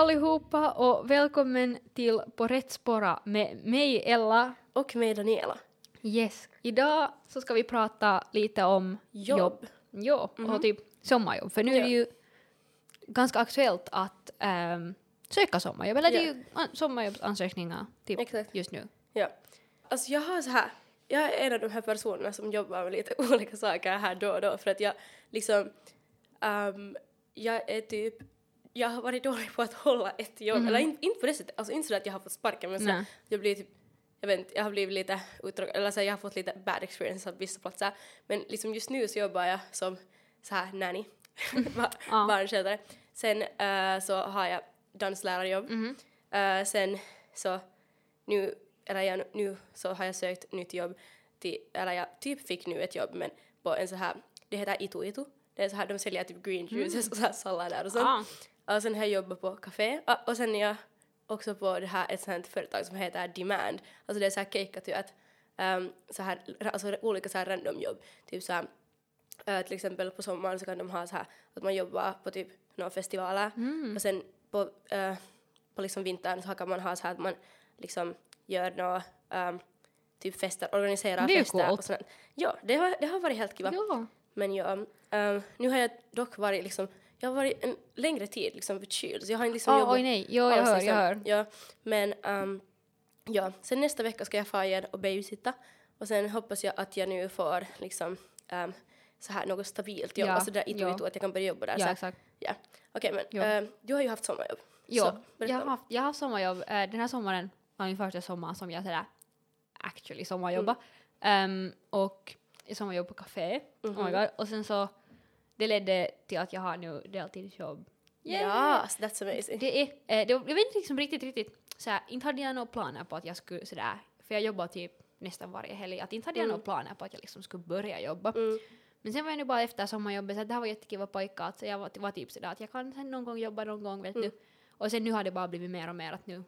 allihopa och välkommen till På rätt spåra med mig Ella. Och med Daniela. Yes. Idag så ska vi prata lite om Jobb. jobb. Jo, och typ sommarjobb. För nu är Ja. det ju ganska aktuellt att ehm, söka sommarjobb. Eller det är Ja. ju an- sommarjobbsansökningar typ Exakt. just nu. Ja. Alltså jag har så här, jag är en av de här personerna som jobbar med lite olika saker här då och då för att jag liksom, ehm, jag är typ, jag har varit dålig på att hålla ett jobb, eller in, inte på det sättet, alltså inte så att jag har fått sparken men så jag blir typ, jag vet inte, jag har blivit lite uttråkad, eller så jag har fått lite bad experience på vissa platser men liksom just nu så jobbar jag som så här nanny, Ja. barnskötare. Sen eh, så har jag danslärarjobb. Eh, sen så nu, eller jag, nu så har jag sökt nytt jobb till, eller jag typ fick nu ett jobb men på en så här, det heter Itu Itu. Det är så här, de säljer typ green juices och så här sallader och sånt. Ah. Och sen har jag jobbat på café Ah, och sen är jag också på det här ett sånt företag som heter Demand. Alltså det är så här keikkatyöt. Um, så här, alltså olika så här random jobb. Typ så här, eh, till exempel på sommaren så kan de ha så här att man jobbar på typ några festivaler och sen på, eh, på liksom vintern så kan man ha så här att man liksom gör några ehm, typ fester, organiserar Det är ju fester coolt. och sånt. Ja, det har, det har varit helt kiva. Ja. Men ja, ehm, nu har jag dock varit liksom, jag har varit en längre tid liksom förkyld så jag har liksom Ah, jobbat oj nej, jo jag hör, liksom. jag hör. Ja, men ehm, ja, sen nästa vecka ska jag få igen och babysitta och sen hoppas jag att jag nu får liksom ehm, så här något stabilt jobb, Ja, alltså där itu ja. att jag kan börja jobba där. så Ja, här. exakt. Ja, okej men Jo. ehm, du har ju haft sommarjobb. Jo, Så, berätta jag har haft, jag har haft sommarjobb. Eh, den här sommaren var min första sommar som jag sådär actually sommarjobba. Ehm, och jag sommarjobb på café. Oh my god. Och sen så det ledde till att jag har nu deltidsjobb. Ja, so that's amazing. Det är, eh, det, jag vet inte liksom riktigt, riktigt såhär, inte hade jag några planer på att jag skulle sådär, för jag jobbar typ nästan varje helg, att inte hade jag några planer på att jag liksom skulle börja jobba. Mm. Men sen var jag nu bara efter sommarjobbet så att det här var jättekiva pojkar, att så jag var, var typ sådär att jag kan sen någon gång jobba någon gång vet du. Och sen nu har det bara blivit mer och mer att nu,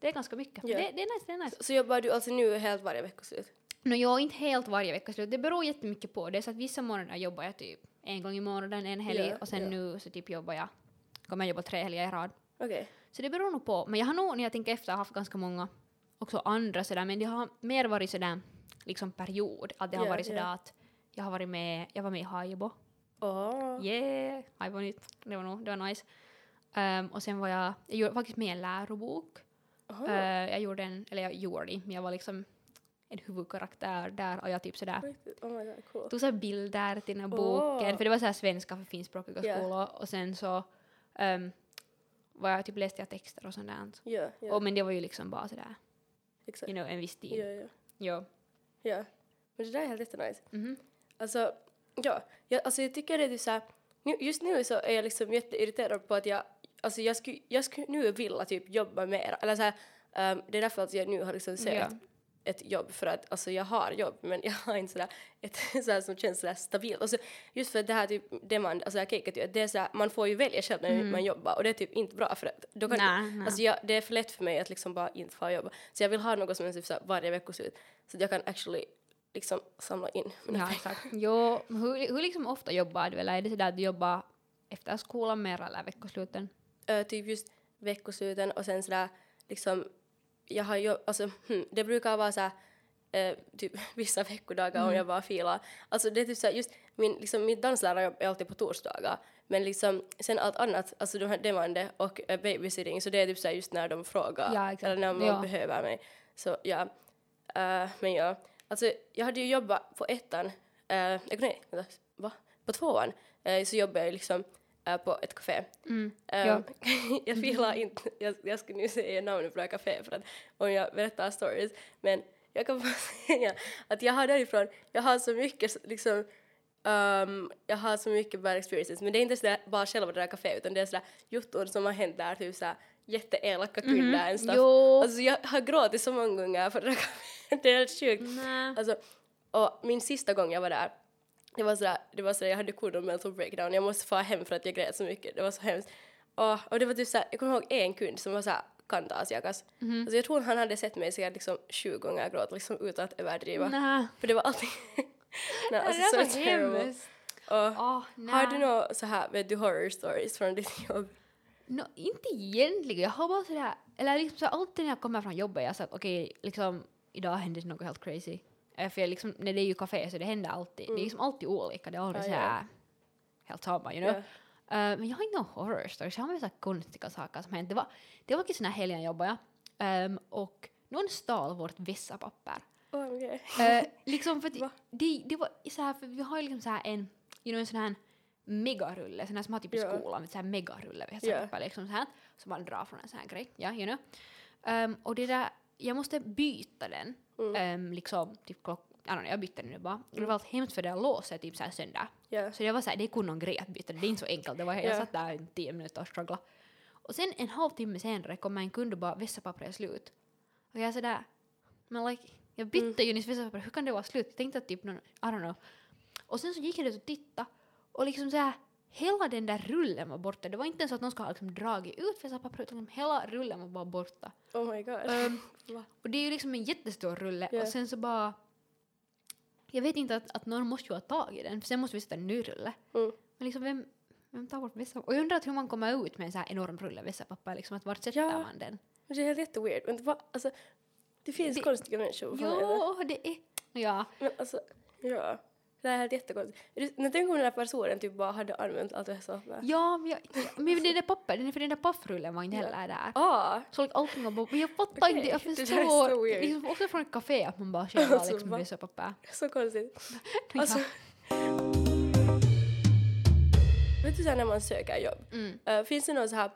det är ganska mycket. Ja. Det, det är nice, det är nice. Så jobbar du alltså nu helt varje veckoslut? No, jag inte helt varje vecka slut, det beror jättemycket på. Det är så att vissa morgnar jobbar jag typ en gång i månaden, en helg, Ja, och sen ja. nu så typ jobbar jag, kommer jag jobba tre helger i rad. Okej. Så det beror nog på. Men jag har nog, när jag tänker efter, haft ganska många också andra sådär, men det har mer varit sådär liksom period. Att det har Ja, varit sådär att jag har varit med, jag var med i Haibo. Åh. Yeah, Haibo nytt. Det var nog, det var nice. Ehm, och sen var jag, jag gjorde faktiskt med en lärobok. Aha. Eh, jag gjorde en, eller jag gjorde det, men jag var liksom en huvudkaraktär där och jag typ sådär. Oh god, cool. tog så här bilder till den här boken, för det var så här svenska för finskspråkiga Ja. skolor och sen så um, var jag typ läste jag texter och sånt där. Ja, ja. Och, men det var ju liksom bara sådär, Exakt. you know, en viss tid. Ja, ja. Ja. Men det där är helt jättenice. Mhm. Alltså, ja. Jag, alltså jag tycker det är så här, nu, just nu så är jag liksom jätteirriterad på att jag, alltså jag skulle, jag skulle nu vilja typ jobba mer. Eller så här, ehm, det är därför att jag nu har liksom sökt. Ett jobb för att alltså jag har jobb men jag har inte sådär ett sådär som känns sådär stabilt. Och så, just för det här typ demand, alltså jag kejkat ju, det är sådär, man får ju välja själv när man jobbar och det är typ inte bra för att då kan, Nej, nej. alltså jag, det är för lätt för mig att liksom bara inte få jobba. Så jag vill ha något som är typ såhär varje veckoslut så att jag kan actually liksom samla in mina Ja, pengar. Jo, hur, hur liksom ofta jobbar du? Eller är det sådär att du jobbar efter skolan mer eller veckosluten? Ö, typ just veckosluten och sen sådär liksom, jag har ju, alltså hm, det brukar vara såhär eh, typ vissa veckodagar om jag bara filar. Alltså det är typ såhär just, min, liksom, mitt danslärarjobb är alltid på torsdagar men liksom sen allt annat, alltså de här demande och uh, babysitting så det är typ såhär just när de frågar Ja, eller när man Ja. behöver mig. Så ja, Eh, men ja, alltså jag hade ju jobbat på ettan, uh, nej, vänta, va? På tvåan eh, så jobbade jag liksom eh, på ett café. Mm. Eh, Ja. jag filar inte, jag, jag skulle nu säga namnet på det här café för att om jag berättar stories, men jag kan bara säga att jag har därifrån, jag har så mycket liksom Um, jag har så mycket bad experiences men det är inte sådär bara själva det där caféet utan det är sådär juttor som har hänt där, typ såhär jätteelaka kunder and stuff. Jo. Alltså jag har gråtit så många gånger för det där caféet, det är helt sjukt. Nej. Alltså, och min sista gång jag var där, det var sådär, det var sådär jag hade kudden mental breakdown, jag måste få hem för att jag grät så mycket, det var så hemskt. Och, och det var typ såhär, jag kommer ihåg en kund som var såhär kantasiakas. Mhm. Alltså jag tror han hade sett mig säkert liksom 20 gånger gråta liksom utan att överdriva. Nej. För det var alltid... Nej, Det alltså så var terrible. hemskt. Och Åh, har du några så här, vet du, horror stories från ditt jobb? No, inte egentligen. Jag har bara sådär, eller liksom så alltid när jag kommer från jobbet, jag sa att okej, liksom idag hände det något helt crazy. Eh, För jag liksom, när det är ju café så det händer alltid, det är liksom alltid olika, det är aldrig Mm. Ja, såhär ja. helt samma, you know. Ja. Eh, men jag har inte någon horror stories, jag har mest så här konstiga saker som hänt. Det var, det var faktiskt den här helgen jobbade jag Ehm, och någon stal vårt Vessapapper. Oh, okej. Eh, liksom för Va? det, det var så här, för vi har ju liksom så här en, you know, en sån här megarulle, sån här som man har typ i Ja. skolan, så här megarulle, yeah. liksom så här, som man drar från en sån här grej, ja, you know. Ehm, och det där, jag måste byta den, Mm. ehm, liksom typ klock, I don't know, jag bytte den nu bara. Och det var allt hemskt för det låset typ så här sönder. Ja. Så det var så här, det kunde någon grej att byta, det är inte så enkelt, det var, jag Ja. satt där i tio minuter och strugglade. Och sen en halvtimme senare kommer en kund och bara vässapappret är slut. Och jag är sådär, men like, jag bytte Mm. ju nyss vässapapper, hur kan det vara slut? Jag tänkte att typ någon, I don't know. Och sen så gick jag dit och tittade och liksom såhär, hela den där rullen var borta. Det var inte ens så att någon skulle ha liksom dragit ut vässapappret utan hela rullen var bara borta. Oh my god. Ehm, Va? och det är ju liksom en jättestor rulle Ja. och sen så bara jag vet inte att, att någon måste ju ha tagit den för sen måste vi sätta en ny rulle. Mm. Men liksom vem, vem tar bort vässa? Och jag undrar att hur man kommer ut med en så här enorm rulle vässapapper liksom att vart sätter Ja. man den? Det är helt jätteweird. Men va? Alltså, det finns Det- konstiga människor. det? Ja, det är... Ja. Men alltså, ja. Det här är jättekonstigt. Är det- Men tänk om den där personen typ bara hade använt allt det här soppar. Ja, men, jag, men det där papper, den- för den där paffrullen var inte heller där. Ah! Så like, allting var bara, men jag fattar Okej, inte, jag det där är förstår. så liksom, också från ett café att man bara själv har Alltså, liksom va? vässapapper. Så konstigt. Alltså, vet du så här när man söker jobb? Mm. Eh, finns det någon så här,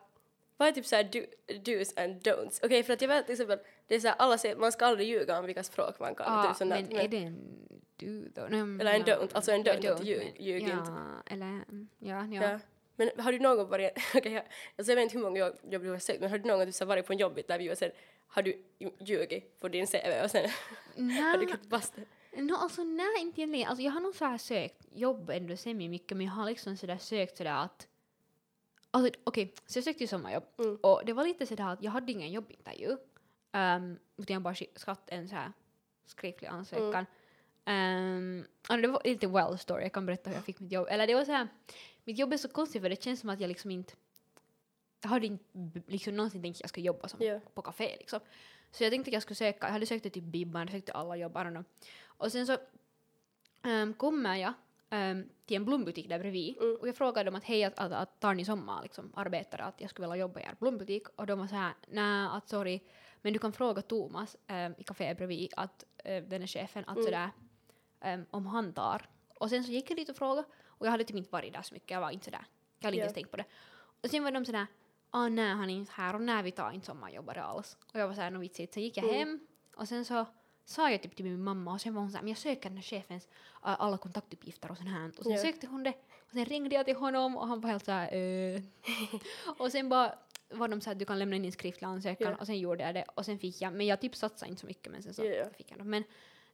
vad är typ så här do, do's and don'ts? Okej, för att jag vet till exempel, det är så här, alla säger man ska aldrig ljuga om vilka språk man kan. Ja, typ sånt där. men är det en du då? Nej, men Eller en ja, don't, alltså en don't, att ljug- men- ljug ja, inte. Eller, ja, ja. Ja. Men har du någon varit, okej, jag, alltså jag vet inte hur många jobb du har sökt, men har du någon gång här varit på en jobbintervju och sen har du ljugit på din CV och sen har du gått basta? no, alltså nej, inte egentligen. Alltså jag har nog så här sökt jobb ändå semi mycket, men jag har liksom sådär sökt sådär att Alltså okej, så jag sökte ju sommarjobb Mm. och det var lite sådär att jag hade ingen jobbintervju. Um, utan jag bara skatt en så här skriftlig ansökan. Um, alltså det var lite well story, jag kan berätta hur jag fick mitt jobb. Eller det var så här, mitt jobb är så konstigt för det känns som att jag liksom inte jag hade inte liksom någonsin tänkt att jag skulle jobba som Ja. på café liksom. Så jag tänkte att jag skulle söka, jag hade sökt till typ Bibban, jag sökte alla jobb, I don't know. Och sen så um, kommer jag um, till en blombutik där bredvid Mm. och jag frågade dem att hej, att, att, att tar ni sommar liksom, arbetare, att jag skulle vilja jobba i er blombutik och de var så här, nej, att sorry, men du kan fråga Thomas um, i kaféet bredvid, att uh, den är chefen, att Mm. sådär, um, om han tar. Och sen så gick jag dit och frågade och jag hade typ inte varit där så mycket, jag var inte sådär, jag hade inte Ja. ens tänkt på det. Och sen var de sådär, ah nej han är inte här och nej vi tar inte sommarjobbare alls. Och jag var såhär, nå vitsigt. Sen gick jag Mm. hem och sen så sa jag typ till min mamma och sen var hon såhär, men jag söker den här chefens uh, alla kontaktuppgifter och sånt här. Och sen Ja. sökte hon det och sen ringde jag till honom och han var helt såhär, eh. Och sen bara var de såhär, du kan lämna in din skriftliga ansökan Ja. och sen gjorde jag det och sen fick jag, men jag typ satsade inte så mycket men sen så ja. fick jag det. Men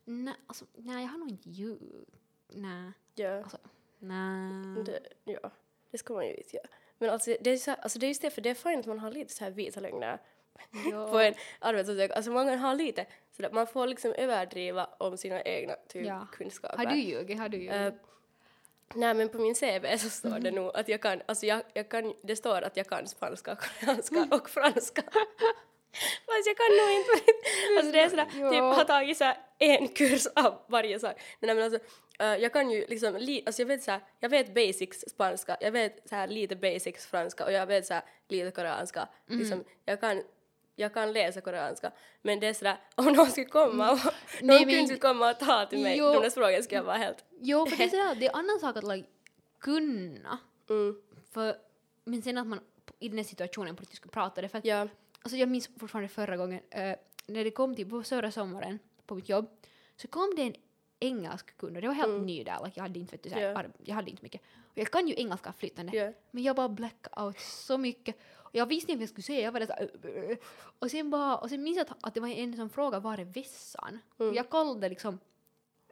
nej, alltså, nej jag har nog inte ljug, nej, Ja. alltså, nej. Det, ja, det ska man ju inte göra. Men alltså det är, så här, alltså det är just det, för det är fint att man har lite så här vita lögner Ja. på en arbetsansökan. Alltså man har lite sådär, man får liksom överdriva om sina egna typ, Ja. kunskaper. Har du ljugit? Har du ljugit? Eh, nej men på min CV så står det nog att jag kan, alltså jag, jag kan, det står att jag kan spanska, koreanska och franska. Fast jag kan nog inte, alltså det är sådär, typ har tagit såhär en kurs av varje sak. Nej men alltså, eh, jag kan ju liksom, li, alltså jag vet såhär, jag vet basics spanska, jag vet såhär lite basics franska och jag vet såhär lite koreanska. Mm. Liksom, jag kan jag kan läsa koreanska, men det är sådär, om någon skulle komma och någon Nej, men- kunde skulle komma och ta till mig Jo. de där språken skulle jag vara helt Jo, för det är sådär, det är annan sak att like, kunna, Mm. för, men sen att man i den här situationen på riktigt skulle prata det, för att, Ja. alltså jag minns fortfarande förra gången, eh, när det kom till, på förra sommaren på mitt jobb, så kom det en engelsk kund och det var helt ny där, like, jag hade inte, vet du, såhär, ar- jag hade inte mycket. Och jag kan ju engelska flytande, Ja. men jag bara blackade out så mycket. Jag visste inte vad jag skulle säga, jag var där såhär, och sen bara, och sen minns jag att, att det var en som frågade var är vässan? Mm. Jag kallade liksom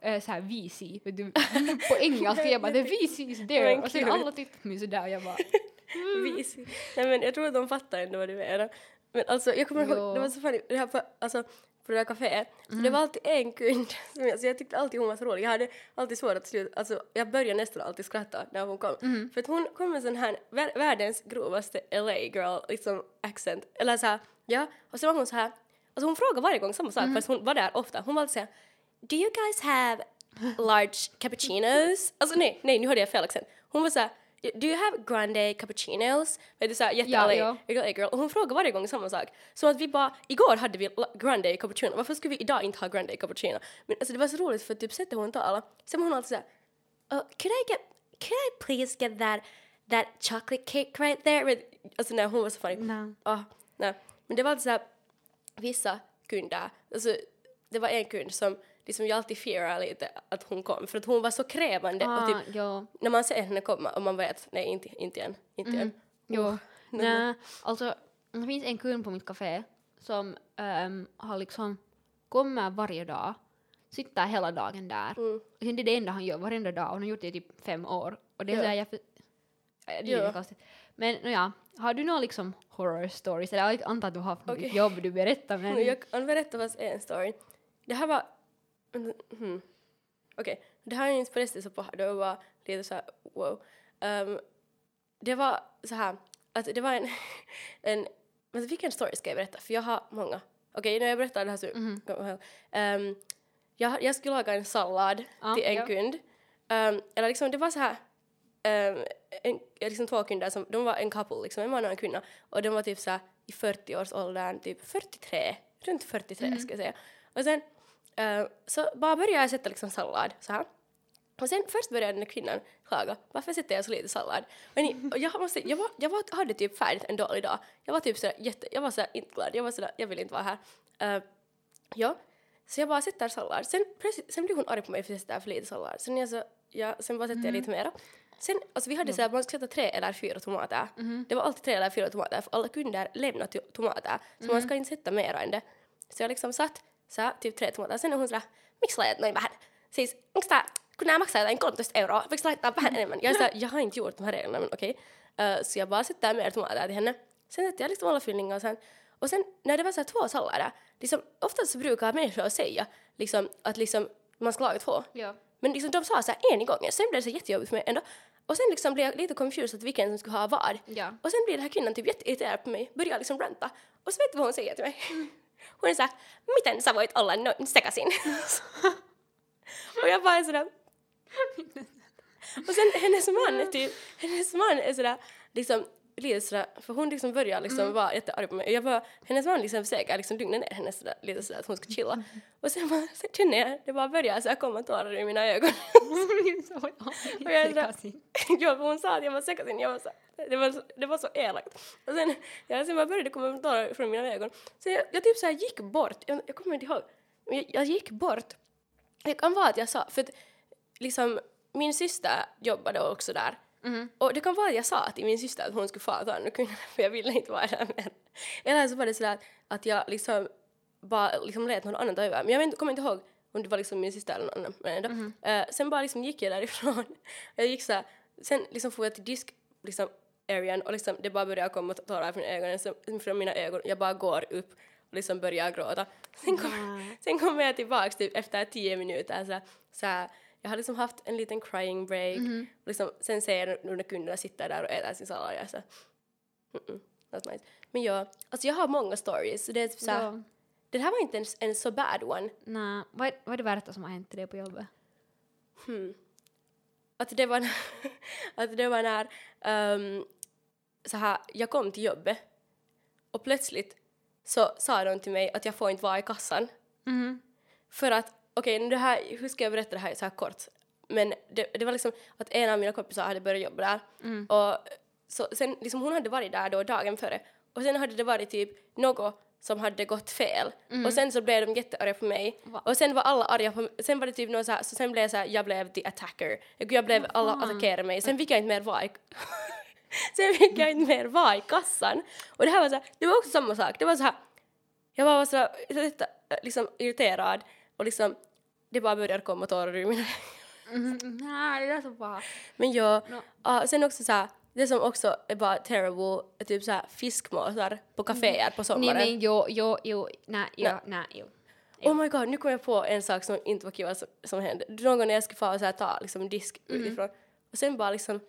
äh, såhär VC, vet du, på engelska, jag bara the VC is there, och sen alla tittade på mig sådär och jag bara Vis. Nej men jag tror att de fattar ändå vad du menar. Men alltså jag kommer ihåg, det var så funny, det här på, alltså på det där kaféet. Så det var alltid en kund som jag, så jag tyckte alltid hon var så rolig. Jag hade alltid svårt att sluta, alltså jag började nästan alltid skratta när hon kom. För att hon kom med sån här vär, världens grovaste LA girl liksom accent. Eller så här, ja, och så var hon så här, alltså hon frågade varje gång samma sak fast hon var där ofta. Hon var alltid såhär, do you guys have large cappuccinos? Alltså nej, nej nu hörde jag fel accent. Hon var såhär, do you have grande cappuccinos? Vet du såhär jätte Ja, LA girl. Och hon frågade varje gång samma sak. Så att vi bara, igår hade vi grande cappuccino, varför skulle vi idag inte ha grande cappuccino? Men alltså det var så roligt för typ sättet hon talade, sen var hon alltid såhär, uh, could I get, could I please get that, that chocolate cake right there? Men, alltså nej, hon var så funny. Nej. Ah, nej. Men det var alltid såhär, vissa kunder, alltså det var en kund som liksom jag alltid fearade lite att hon kom för att hon var så krävande och Ah, typ jo. när man ser henne komma och man vet nej inte, inte igen, inte igen. Jo. Nej, alltså det finns en kund på mitt café som ehm, har liksom kommer varje dag, sitter hela dagen där. Mm. Och sen det är det enda han gör varenda dag och han har gjort det i typ fem år. Och det är Ja. såhär, jag för... äh, Det är Ja. konstigt. Men no, ja, har du några liksom horror stories? Eller jag antar att du har från ditt Okej. jobb du berättar men... Jag kan berätta fast en story. Det här var... Hmm. Okej, det här är inte förresten så på det var lite så här wow. Um, det var så här att det var en... en men vilken story ska jag berätta? För jag har många. Okej, när jag berättar det här så... Um, jag, jag skulle laga en sallad Ja, till en ja. kund. Um, eller liksom det var så här... Um, en, liksom två kunder som, de var en couple liksom, en man och en kvinna. Och de var typ så här i 40-årsåldern, typ 43, runt 43 ska jag säga. Och sen eh, så bara började jag sätta liksom sallad så här. Och sen först började den där kvinnan klaga, varför sätter jag så lite sallad? Ni, och jag, måste, jag, var, jag var, hade typ färdigt en dålig dag. Jag var typ sådär jätte, jag var sådär inte glad, jag var sådär, jag vill inte vara här. Eh, ja, så jag bara sätter sallad. Sen, plötsligt- sen blir hon arg på mig för att jag sätter för lite sallad. Sen, jag så, ja, sen bara sätter jag lite mera. Sen, alltså vi hade såhär, man skulle sätta tre eller fyra tomater. Det var alltid tre eller fyra tomater för alla kunder lämnade to- tomater. Så man ska inte sätta mera än det. Så jag liksom satt såhär, typ tre tomater. Sen hon sådär, miksi laitat noin vähän? Siis, onks tää, kun nää maksaa jotain 13 euroa, miksi laittaa vähän enemmän? Jag, är såhär, jag har inte gjort de här reglerna men okej. Eh, så jag bara sätter mer tomater till henne. Sen sätter jag liksom alla fyllningar och sen, och sen när det var såhär två sallader, liksom, oftast så brukar människor säga liksom, att liksom, man ska laga två. Ja. Men liksom, de sa så här en i gången, sen blev det så jättejobbigt för mig ändå. Och sen liksom blev jag lite confused att vilken som skulle ha vad. Ja. Och sen blir den här kvinnan typ jätteirriterad på mig, börjar liksom ranta. Och så vet du vad hon säger till mig? Hon är såhär, miten sä voit olla noin sekaisin? och jag bara sådär... och sen hennes man typ, hennes man är sådär liksom lite sådär, för hon liksom börjar liksom vara jättearg på mig. Jag bara, hennes man liksom försöker liksom lugna ner henne sådär, lite sådär att hon ska chilla. Och sen, bara, sen känner jag, det bara börjar såhär komma tårar i mina ögon. Och jag är sådär, ja, för hon sa att jag var sekaisin, jag var så, det, var så, det var så elakt. Och sen, ja, sen bara började det komma tårar från mina ögon. Så jag, jag typ såhär gick bort, jag, jag kommer inte ihåg, jag, jag gick bort. Det kan vara att jag sa, för att liksom min syster jobbade också där. Och det kan vara att jag sa till min syster att hon skulle få ta kunna, för jag ville inte vara där med henne. Eller så var det sådär att, att jag liksom bara liksom lät någon annan ta över. Men jag vet, kommer inte ihåg om det var liksom min syster eller någon annan. Men ändå. Eh, sen bara liksom gick jag därifrån. jag gick såhär, sen liksom får jag till disk, liksom arean och liksom det bara började komma tårar från ögonen, så, från mina ögon. Jag bara går upp och liksom börjar gråta. Sen, kom, sen kommer jag tillbaks typ efter tio minuter så, så här, jag har liksom haft en liten crying break. Och liksom, sen ser jag nu när kunderna sitter där och äter sin sallad. Jag så, mm -mm, nice. Men ja, alltså jag har många stories. Så det är typ så här, Ja. Den här var inte en, en så bad one. Nej, vad, är- vad är det värsta som har hänt till dig på jobbet? Att det var, när- att det var när ehm, så här, jag kom till jobbet och plötsligt så sa de till mig att jag får inte vara i kassan. Mhm. För att, okej, det här, hur ska jag berätta det här så här kort? Men det, det var liksom att en av mina kompisar hade börjat jobba där. Och så, sen, liksom hon hade varit där då dagen före. Och sen hade det varit typ något som hade gått fel. Och sen så blev de jättearga på mig. Va? Och sen var alla arga på mig. Sen var det typ något så här, så sen blev jag så här, jag blev the attacker. Jag, blev, alla attackerade mig. Sen fick jag inte mer vara i, sen fick jag inte mer vara i kassan. Och det här var så här, det var också samma sak. Det var så här, jag var så, så liksom irriterad och liksom det bara började komma tårar ur mina Mhm, Nej, det är så bra. Men jag, No. ja, sen också såhär, det som också är bara terrible är typ såhär fiskmåsar på kaféer på Nej sommaren. men jo, jo, jo, nej, jo, nej, jo. Oh my god, nu kom jag på en sak som inte var kul som, som hände. Någon gång när jag skulle få så här, ta liksom, disk Mm. utifrån och sen bara liksom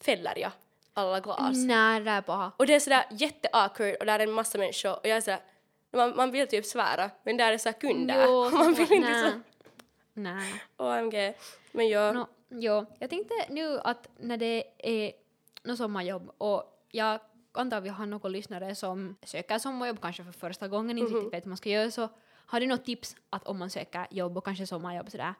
fäller jag alla glas. Nej, det är paha. Och det är sådär jätte-awkward och där är en massa människor och jag är sådär, man, man vill typ svära men där är så här kunder. Jo, man vill inte nej. så, Nej. OMG. Men ja, No, jo, jag tänkte nu att när det är något sommarjobb och jag antar vi har några lyssnare som söker sommarjobb kanske för första gången, inte riktigt vet hur man ska göra så har du något tips att om man söker jobb och kanske sommarjobb sådär,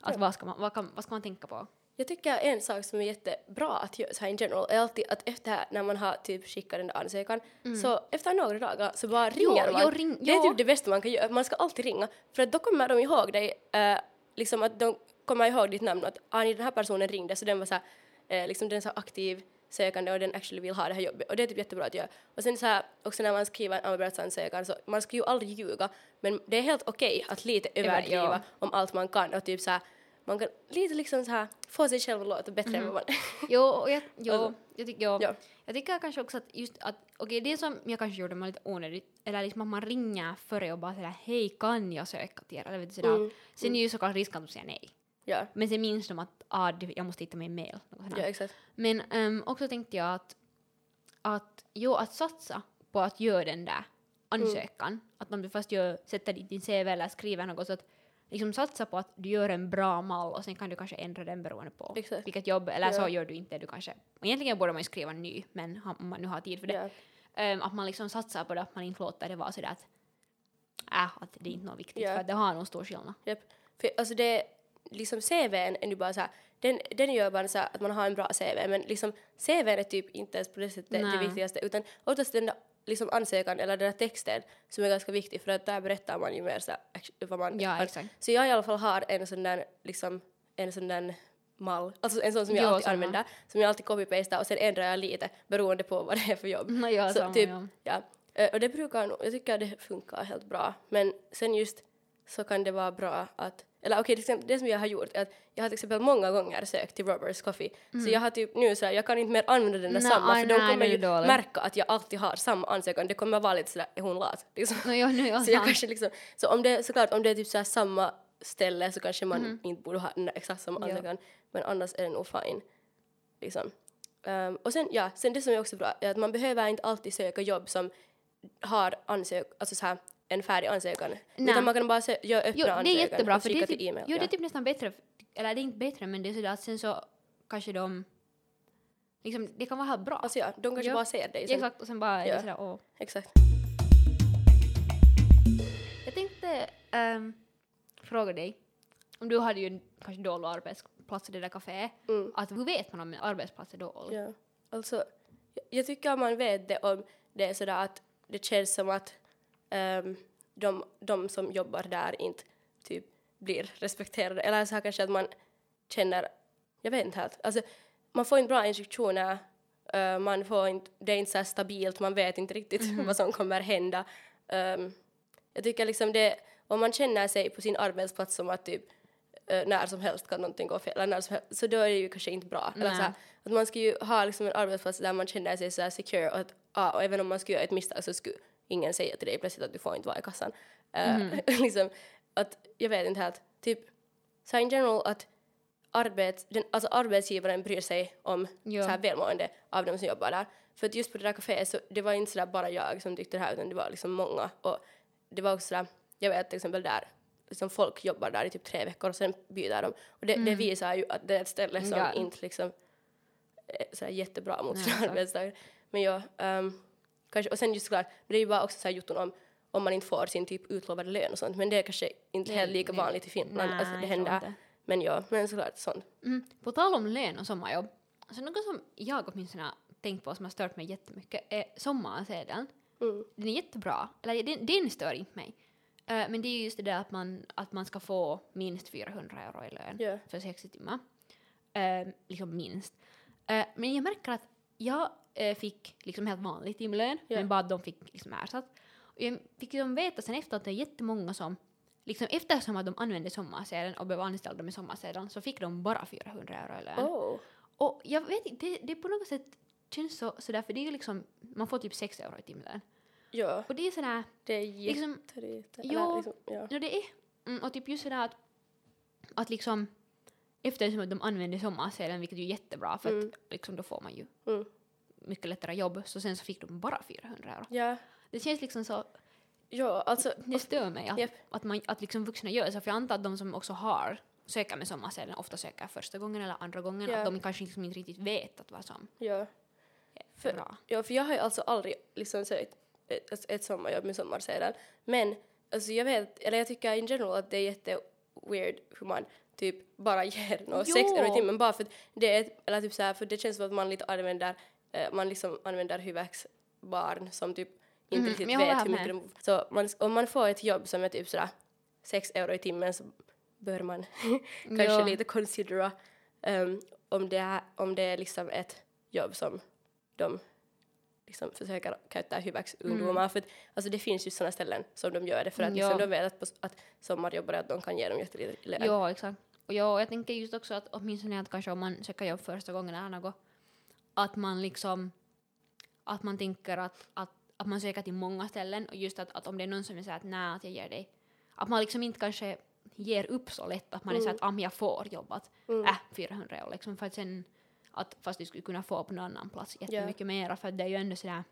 att Ja. vad, ska man, vad, kan, vad ska man tänka på? Jag tycker en sak som är jättebra att göra så här in general är alltid att efter när man har typ skickat den där ansökan så efter några dagar så bara ringer man. Mm. jo, ring- det är jo. typ det bästa man kan göra, man ska alltid ringa för att då kommer de ihåg dig, eh, liksom att de kommer ihåg ditt namn att ah, den här personen ringde så den var så här, eh, liksom den är så aktiv sökande och den actually vill ha det här jobbet och det är typ jättebra att göra. Och sen så här också när man skriver en arbetsansökan så man ska ju aldrig ljuga men det är helt okej att lite överdriva ja. om allt man kan och typ så här man kan lite liksom så här få sig själv att låta bättre än vad man Jo, och jag, jo, Alltså, jag, tycker, jo. ja. jag tycker kanske också att just att, okej det som jag kanske gjorde var lite onödigt, eller liksom att man ringer före och bara sådär hej kan jag söka till er, eller vet du sådär. Mm, Sen är ju såklart risken att de säger nej. Ja, Men sen minns de att ah, jag måste hitta min mail. ja exakt. Men ehm, också tänkte jag att, att, jo, att satsa på att göra den där ansökan. Att om du först gör, sätter dit din CV eller skriver något så att liksom satsa på att du gör en bra mall och sen kan du kanske ändra den beroende på Exakt. vilket jobb, eller så Ja. gör du inte, du kanske, egentligen borde man ju skriva en ny, men om man nu har tid för det. Ja. Ehm, att man liksom satsar på det, att man inte låter det vara sådär att, äh, att det är inte något viktigt, Ja. för det har nog stor skillnad. Japp. För alltså det, liksom CVn är nu bara så här, den, den gör bara så att man har en bra CV, men liksom CVn är typ inte ens på det sättet det Nej. viktigaste, utan oftast den där liksom ansökan eller den där texten som är ganska viktig för att där berättar man ju mer så här, vad man Ja, exakt. Så jag i alla fall har en sån där liksom, en sån där mall, alltså en sån som jag Jo, alltid samma. använder, som jag alltid copy-pastar och sen ändrar jag lite beroende på vad det är för jobb. No, ja, Så samma, typ, ja. ja. Och det brukar nog, jag tycker det funkar helt bra. Men sen just så kan det vara bra att, eller okej, exempel det som jag har gjort är att jag har till exempel många gånger sökt till Roberts Coffee. Så jag har typ nu så här, jag kan inte mer använda den där Nej, samma för de kommer ju dåligt. märka att jag alltid har samma ansökan. Det kommer vara lite sådär, är hon lat? Liksom. No, jo, no, Så jag sant. kanske liksom, så om det, såklart om det är typ så här samma ställe så kanske man inte borde ha den där exakt samma Mhm. Ja. ansökan. Men annars är det nog fine. Liksom. Ehm, och sen, ja, sen det som är också bra är att man behöver inte alltid söka jobb som har ansök, alltså så här, en färdig ansökan. Nej. Utan man kan bara sö- göra öppna Jo, det är ansökan jättebra och för det skicka är, typ, till e-mail. jo, det är typ nästan bättre, eller det är inte bättre men det är sådär att sen så kanske de, liksom det kan vara helt bra. Alltså ja, de kanske Ja. bara ser dig. Sen. Exakt, och sen bara är Ja. det sådär åh. Exakt. Jag tänkte ehm, fråga dig, om du hade ju kanske dålig arbetsplats i det där kaféet, Mm. att hur vet man om en arbetsplats är dålig? Ja. Alltså, jag, jag tycker man vet det om det är sådär att det känns som att ehm, de, de som jobbar där inte typ blir respekterade. Eller så här kanske att man känner, jag vet inte helt. Alltså, man får inte bra instruktioner, eh, man får inte, det är inte så här stabilt, man vet inte riktigt vad som kommer hända. Ehm, jag tycker liksom det, om man känner sig på sin arbetsplats som att typ eh, när som helst kan någonting gå fel, eller när som helst, så då är det ju kanske inte bra. Eller så här, att man ska ju ha liksom en arbetsplats där man känner sig så här secure och, att, ah, och även om man skulle göra ett misstag så skulle ingen säga till dig plötsligt att du får inte vara i kassan. Eh, liksom, att, jag vet inte helt, typ så in general att arbets, den, alltså arbetsgivaren bryr sig om Ja. så här välmående av de som jobbar där. För att just på det där kaféet så det var inte så där bara jag som tyckte det här utan det var liksom många och det var också sådär, jag vet till exempel där liksom folk jobbar där i typ tre veckor och sen byter de och det, det visar ju att det är ett ställe som Mm. Ja. inte liksom är så här jättebra mot sina exakt. arbetsdagar. Men ja, ehm, kanske, och sen just såklart, det är ju bara också så här jotton om om man inte får sin typ utlovade lön och sånt men det är kanske inte helt lika vanligt i Finland, Nej, alltså det händer. inte. Men ja, men såklart sånt. Mm. På tal om lön och sommarjobb, alltså något som jag åtminstone har tänkt på som har stört mig jättemycket är sommarsedeln. Mm. Den är jättebra, eller den, den stör inte mig. Eh, men det är just det där att man, att man ska få minst 400 euro i lön Ja. för 60 timmar. Eh, liksom minst. Eh, men jag märker att jag eh, fick liksom helt vanlig timlön, Ja. men bara de fick liksom ersatt. Och jag fick liksom veta sen efter att det är jättemånga som Liksom eftersom att de använde sommarsedeln och blev anställda med sommarsedeln så fick de bara 400 euro i lön. Oh. Och jag vet inte, det, det på något sätt känns så, sådär för det är ju liksom, man får typ 6 euro i timlön. Ja, Och det är sådär, det är liksom, jo. Liksom, ja. no det är, mm, och typ just sådär att, att liksom eftersom att de använder sommarsedeln, vilket är ju jättebra för Mm. att liksom då får man ju Mm. Mycket lättare jobb, så sen så fick de bara 400 euro. Ja, Det känns liksom så, ja, alltså, det stör mig att, Japp. att, man, att liksom vuxna gör så, för jag antar att de som också har söker med sommarsedeln ofta söker första gången eller andra gången, Ja. att de kanske liksom inte riktigt vet att vad som ja. är För- bra. Ja, för jag har ju alltså aldrig liksom sökt ett, ett, ett sommarjobb med sommarsedel. Men alltså jag vet, eller jag tycker in general att det är jätte weird hur man typ bara ger något sex euro i timmen bara för att det är eller typ så här, för det känns som att man lite använder, man liksom använder hyväksbarn som typ inte Mhm, riktigt men jag håller vet hur mycket de, Så man, om man får ett jobb som är typ sådär sex euro i timmen så bör man kanske Ja. lite considera um, om, det är, om det är liksom ett jobb som de liksom försöker käyttää hyväksi ungdomar. För att, alltså det finns ju sådana ställen som de gör det för att liksom, Ja. de vet att, på, att sommarjobbare att de kan ge dem jättelite lön. Ja, exakt. Och ja, jag tänker just också att åtminstone att kanske om man söker jobb första gången eller något, att man liksom, att man tänker att, att, att man söker till många ställen och just att, att om det är någon som säger att nej, att jag ger dig, att man liksom inte kanske ger upp så lätt att man är så att ah, men jag får jobb, att Mm. äh, 400 euro liksom, för att sen, att fast du skulle kunna få på någon annan plats jättemycket mera, för att det är ju ändå sådär,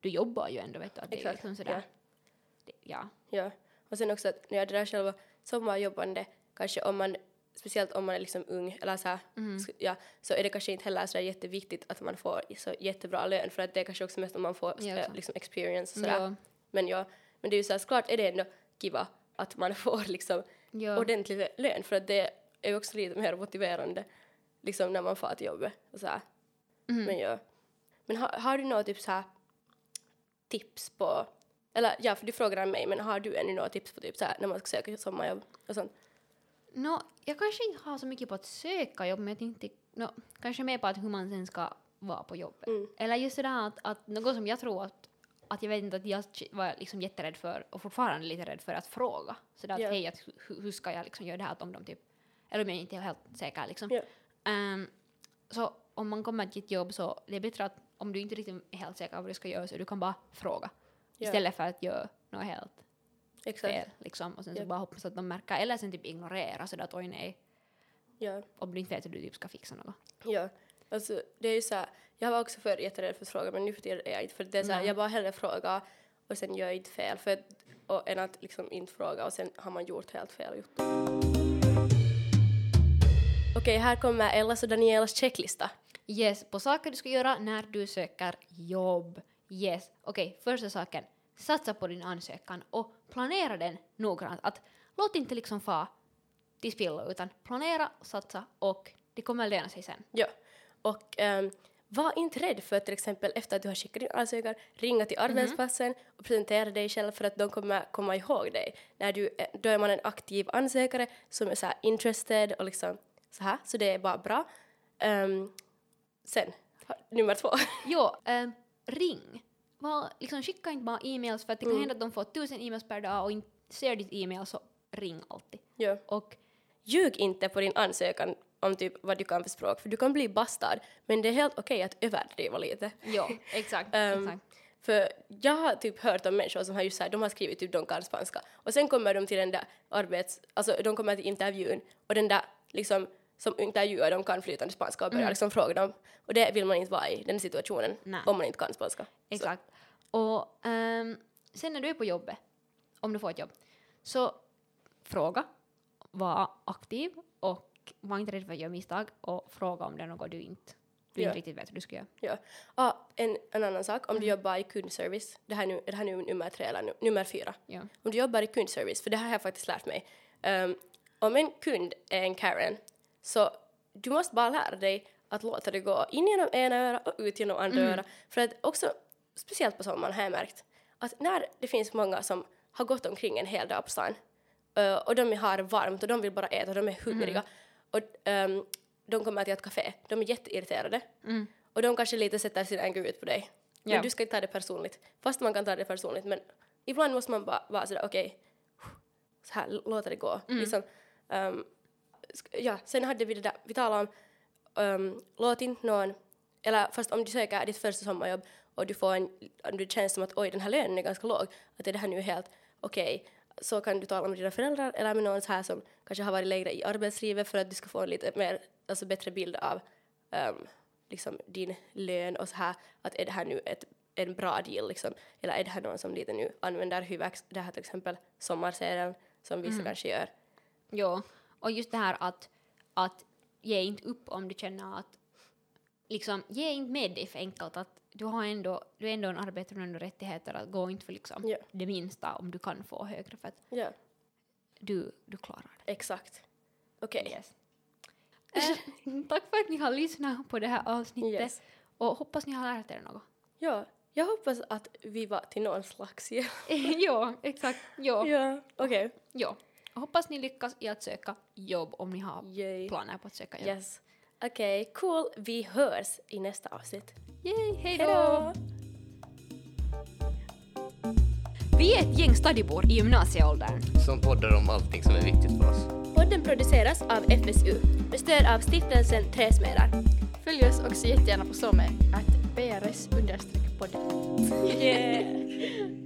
du jobbar ju ändå vet du, att det är liksom sådär, ja. det, ja. Ja. Och sen också att när jag det där själva sommarjobbande, kanske om man, speciellt om man är liksom ung eller så här, Mm. ja, så är det kanske inte heller så jätteviktigt att man får så jättebra lön för att det är kanske också mest om man får Ja, liksom experience och sådär. Ja, Men ja, men det är ju så här, såklart är det ändå kiva att man får liksom ja. ordentlig lön för att det är ju också lite mer motiverande liksom när man får till jobbet och så här. Mhm. Men ja. Men har, har du några typ så tips på eller ja, för du frågar mig, men har du ännu några tips på typ så här när man ska söka sommarjobb och sånt? Nå, jag kanske inte har så mycket på att söka jobb, men jag tänkte nå, kanske mer på att hur man sen ska vara på jobbet. Mm. Eller just det där att, att något som jag tror att, att jag vet inte att jag var liksom jätterädd för och fortfarande lite rädd för att fråga. Så där att Ja. hej, att, hur, hur ska jag liksom göra det här att om de typ, eller om jag inte är helt säker liksom. Ja. Ehm, så om man kommer till ett jobb så det är bättre att om du inte riktigt är helt säker på vad du ska göra så du kan bara fråga. Ja. Istället för att göra något helt Exakt. fel liksom och sen så Ja. bara hoppas att de märker eller sen typ ignorera sådär att oj nej Ja. om du inte vet hur du typ ska fixa något. Ja. Alltså det är ju så här, jag var också förr jätterädd för att fråga men nu för tiden är jag inte för det är så här, jag bara hellre frågar och sen gör jag inte fel för och, än att liksom inte fråga och sen har man gjort helt fel juttu. Okej, här kommer Ellas och Danielas checklista. Yes, på saker du ska göra när du söker jobb. Yes, okej, första saken. Satsa på din ansökan och planera den noggrant. Att låt inte liksom få till spillo utan planera, satsa och det kommer löna sig sen. Ja. Och ehm, var inte rädd för att till exempel efter att du har skickat din ansökan ringa till arbetsplatsen och presentera dig själv för att de kommer komma ihåg dig. När du, är- då är man en aktiv ansökare som är så här interested och liksom så här, så det är bara bra. Ehm, sen, nummer två. Jo, ehm, ring. Var, liksom, skicka inte bara e-mails för att det kan Mm. hända att de får tusen e-mails per dag och inte ser ditt e-mail så ring alltid. ja. Och Ljug inte på din ansökan om typ vad du kan för språk, för du kan bli bastad, men det är helt okej att överdriva lite. jo, exakt. Ehm, exakt. För jag har typ hört om människor som har just så här, de har skrivit typ de kan spanska och sen kommer de till den där arbets, alltså de kommer till intervjun och den där liksom som intervjuar de kan flytande spanska och börjar liksom fråga dem och det vill man inte vara i den situationen Nej. om man inte kan spanska. Exakt. Och ehm, sen när du är på jobbet, om du får ett jobb, så fråga, var aktiv och var inte rädd för att göra misstag och fråga om det är något du inte, du Ja. inte riktigt vet hur du ska göra. Ja. Ah, en, en annan sak, om du jobbar i kundservice, det här är nu, det här är nu nummer tre eller nu, nummer fyra. Ja. Om du jobbar i kundservice, för det här har jag faktiskt lärt mig. Ehm, om en kund är en Karen, så du måste bara lära dig att låta det gå in genom ena örat och ut genom andra örat. För att också, speciellt på sommaren har jag märkt, att när det finns många som har gått omkring en hel dag på stan eh, och de har varmt och de vill bara äta och de är hungriga och ehm, de kommer till ett café, de är jätteirriterade Mm. och de kanske lite sätter sin anger ut på dig. Men Ja. du ska inte ta det personligt. Fast man kan ta det personligt. Men ibland måste man bara vara sådär okej, så här låta det gå. Liksom, ehm, sk- ja, sen hade vi det där, vi talade om um, låt inte någon, eller fast om du söker ditt första sommarjobb och du får en, det känns som att oj den här lönen är ganska låg, att är det här nu helt okej, så kan du tala med dina föräldrar eller med någon så här som kanske har varit längre i arbetslivet för att du ska få en lite mer, alltså bättre bild av um, liksom din lön och så här, att är det här nu ett, en bra deal liksom, eller är det här någon som lite nu använder Hyvax, det här till exempel sommarserien som vissa Mm. kanske gör. Ja, och just det här att, att ge inte upp om du känner att liksom, ge inte med dig för enkelt att du har ändå, du är ändå en arbetare ändå rättigheter att gå inte för liksom Ja. det minsta om du kan få högre för att Ja, du, du klarar det. exakt. Okej. Yes. Eh, tack för att ni har lyssnat på det här avsnittet Yes. och hoppas ni har lärt er något. Ja, jag hoppas att vi var till någon slags hjälp. ja, exakt. Ja. Ja, okej. ja. Hoppas ni lyckas i att söka jobb om ni har Yay. planer på att söka jobb. Yes. Okej, cool. Vi hörs i nästa avsnitt. Yay, hej då! Vi är ett gäng stadibor i gymnasieåldern. Som poddar om allting som är viktigt för oss. Podden produceras av FSU med stöd av stiftelsen Träsmedar. Följ oss också jättegärna på SOME, att brs-podden. Yeah.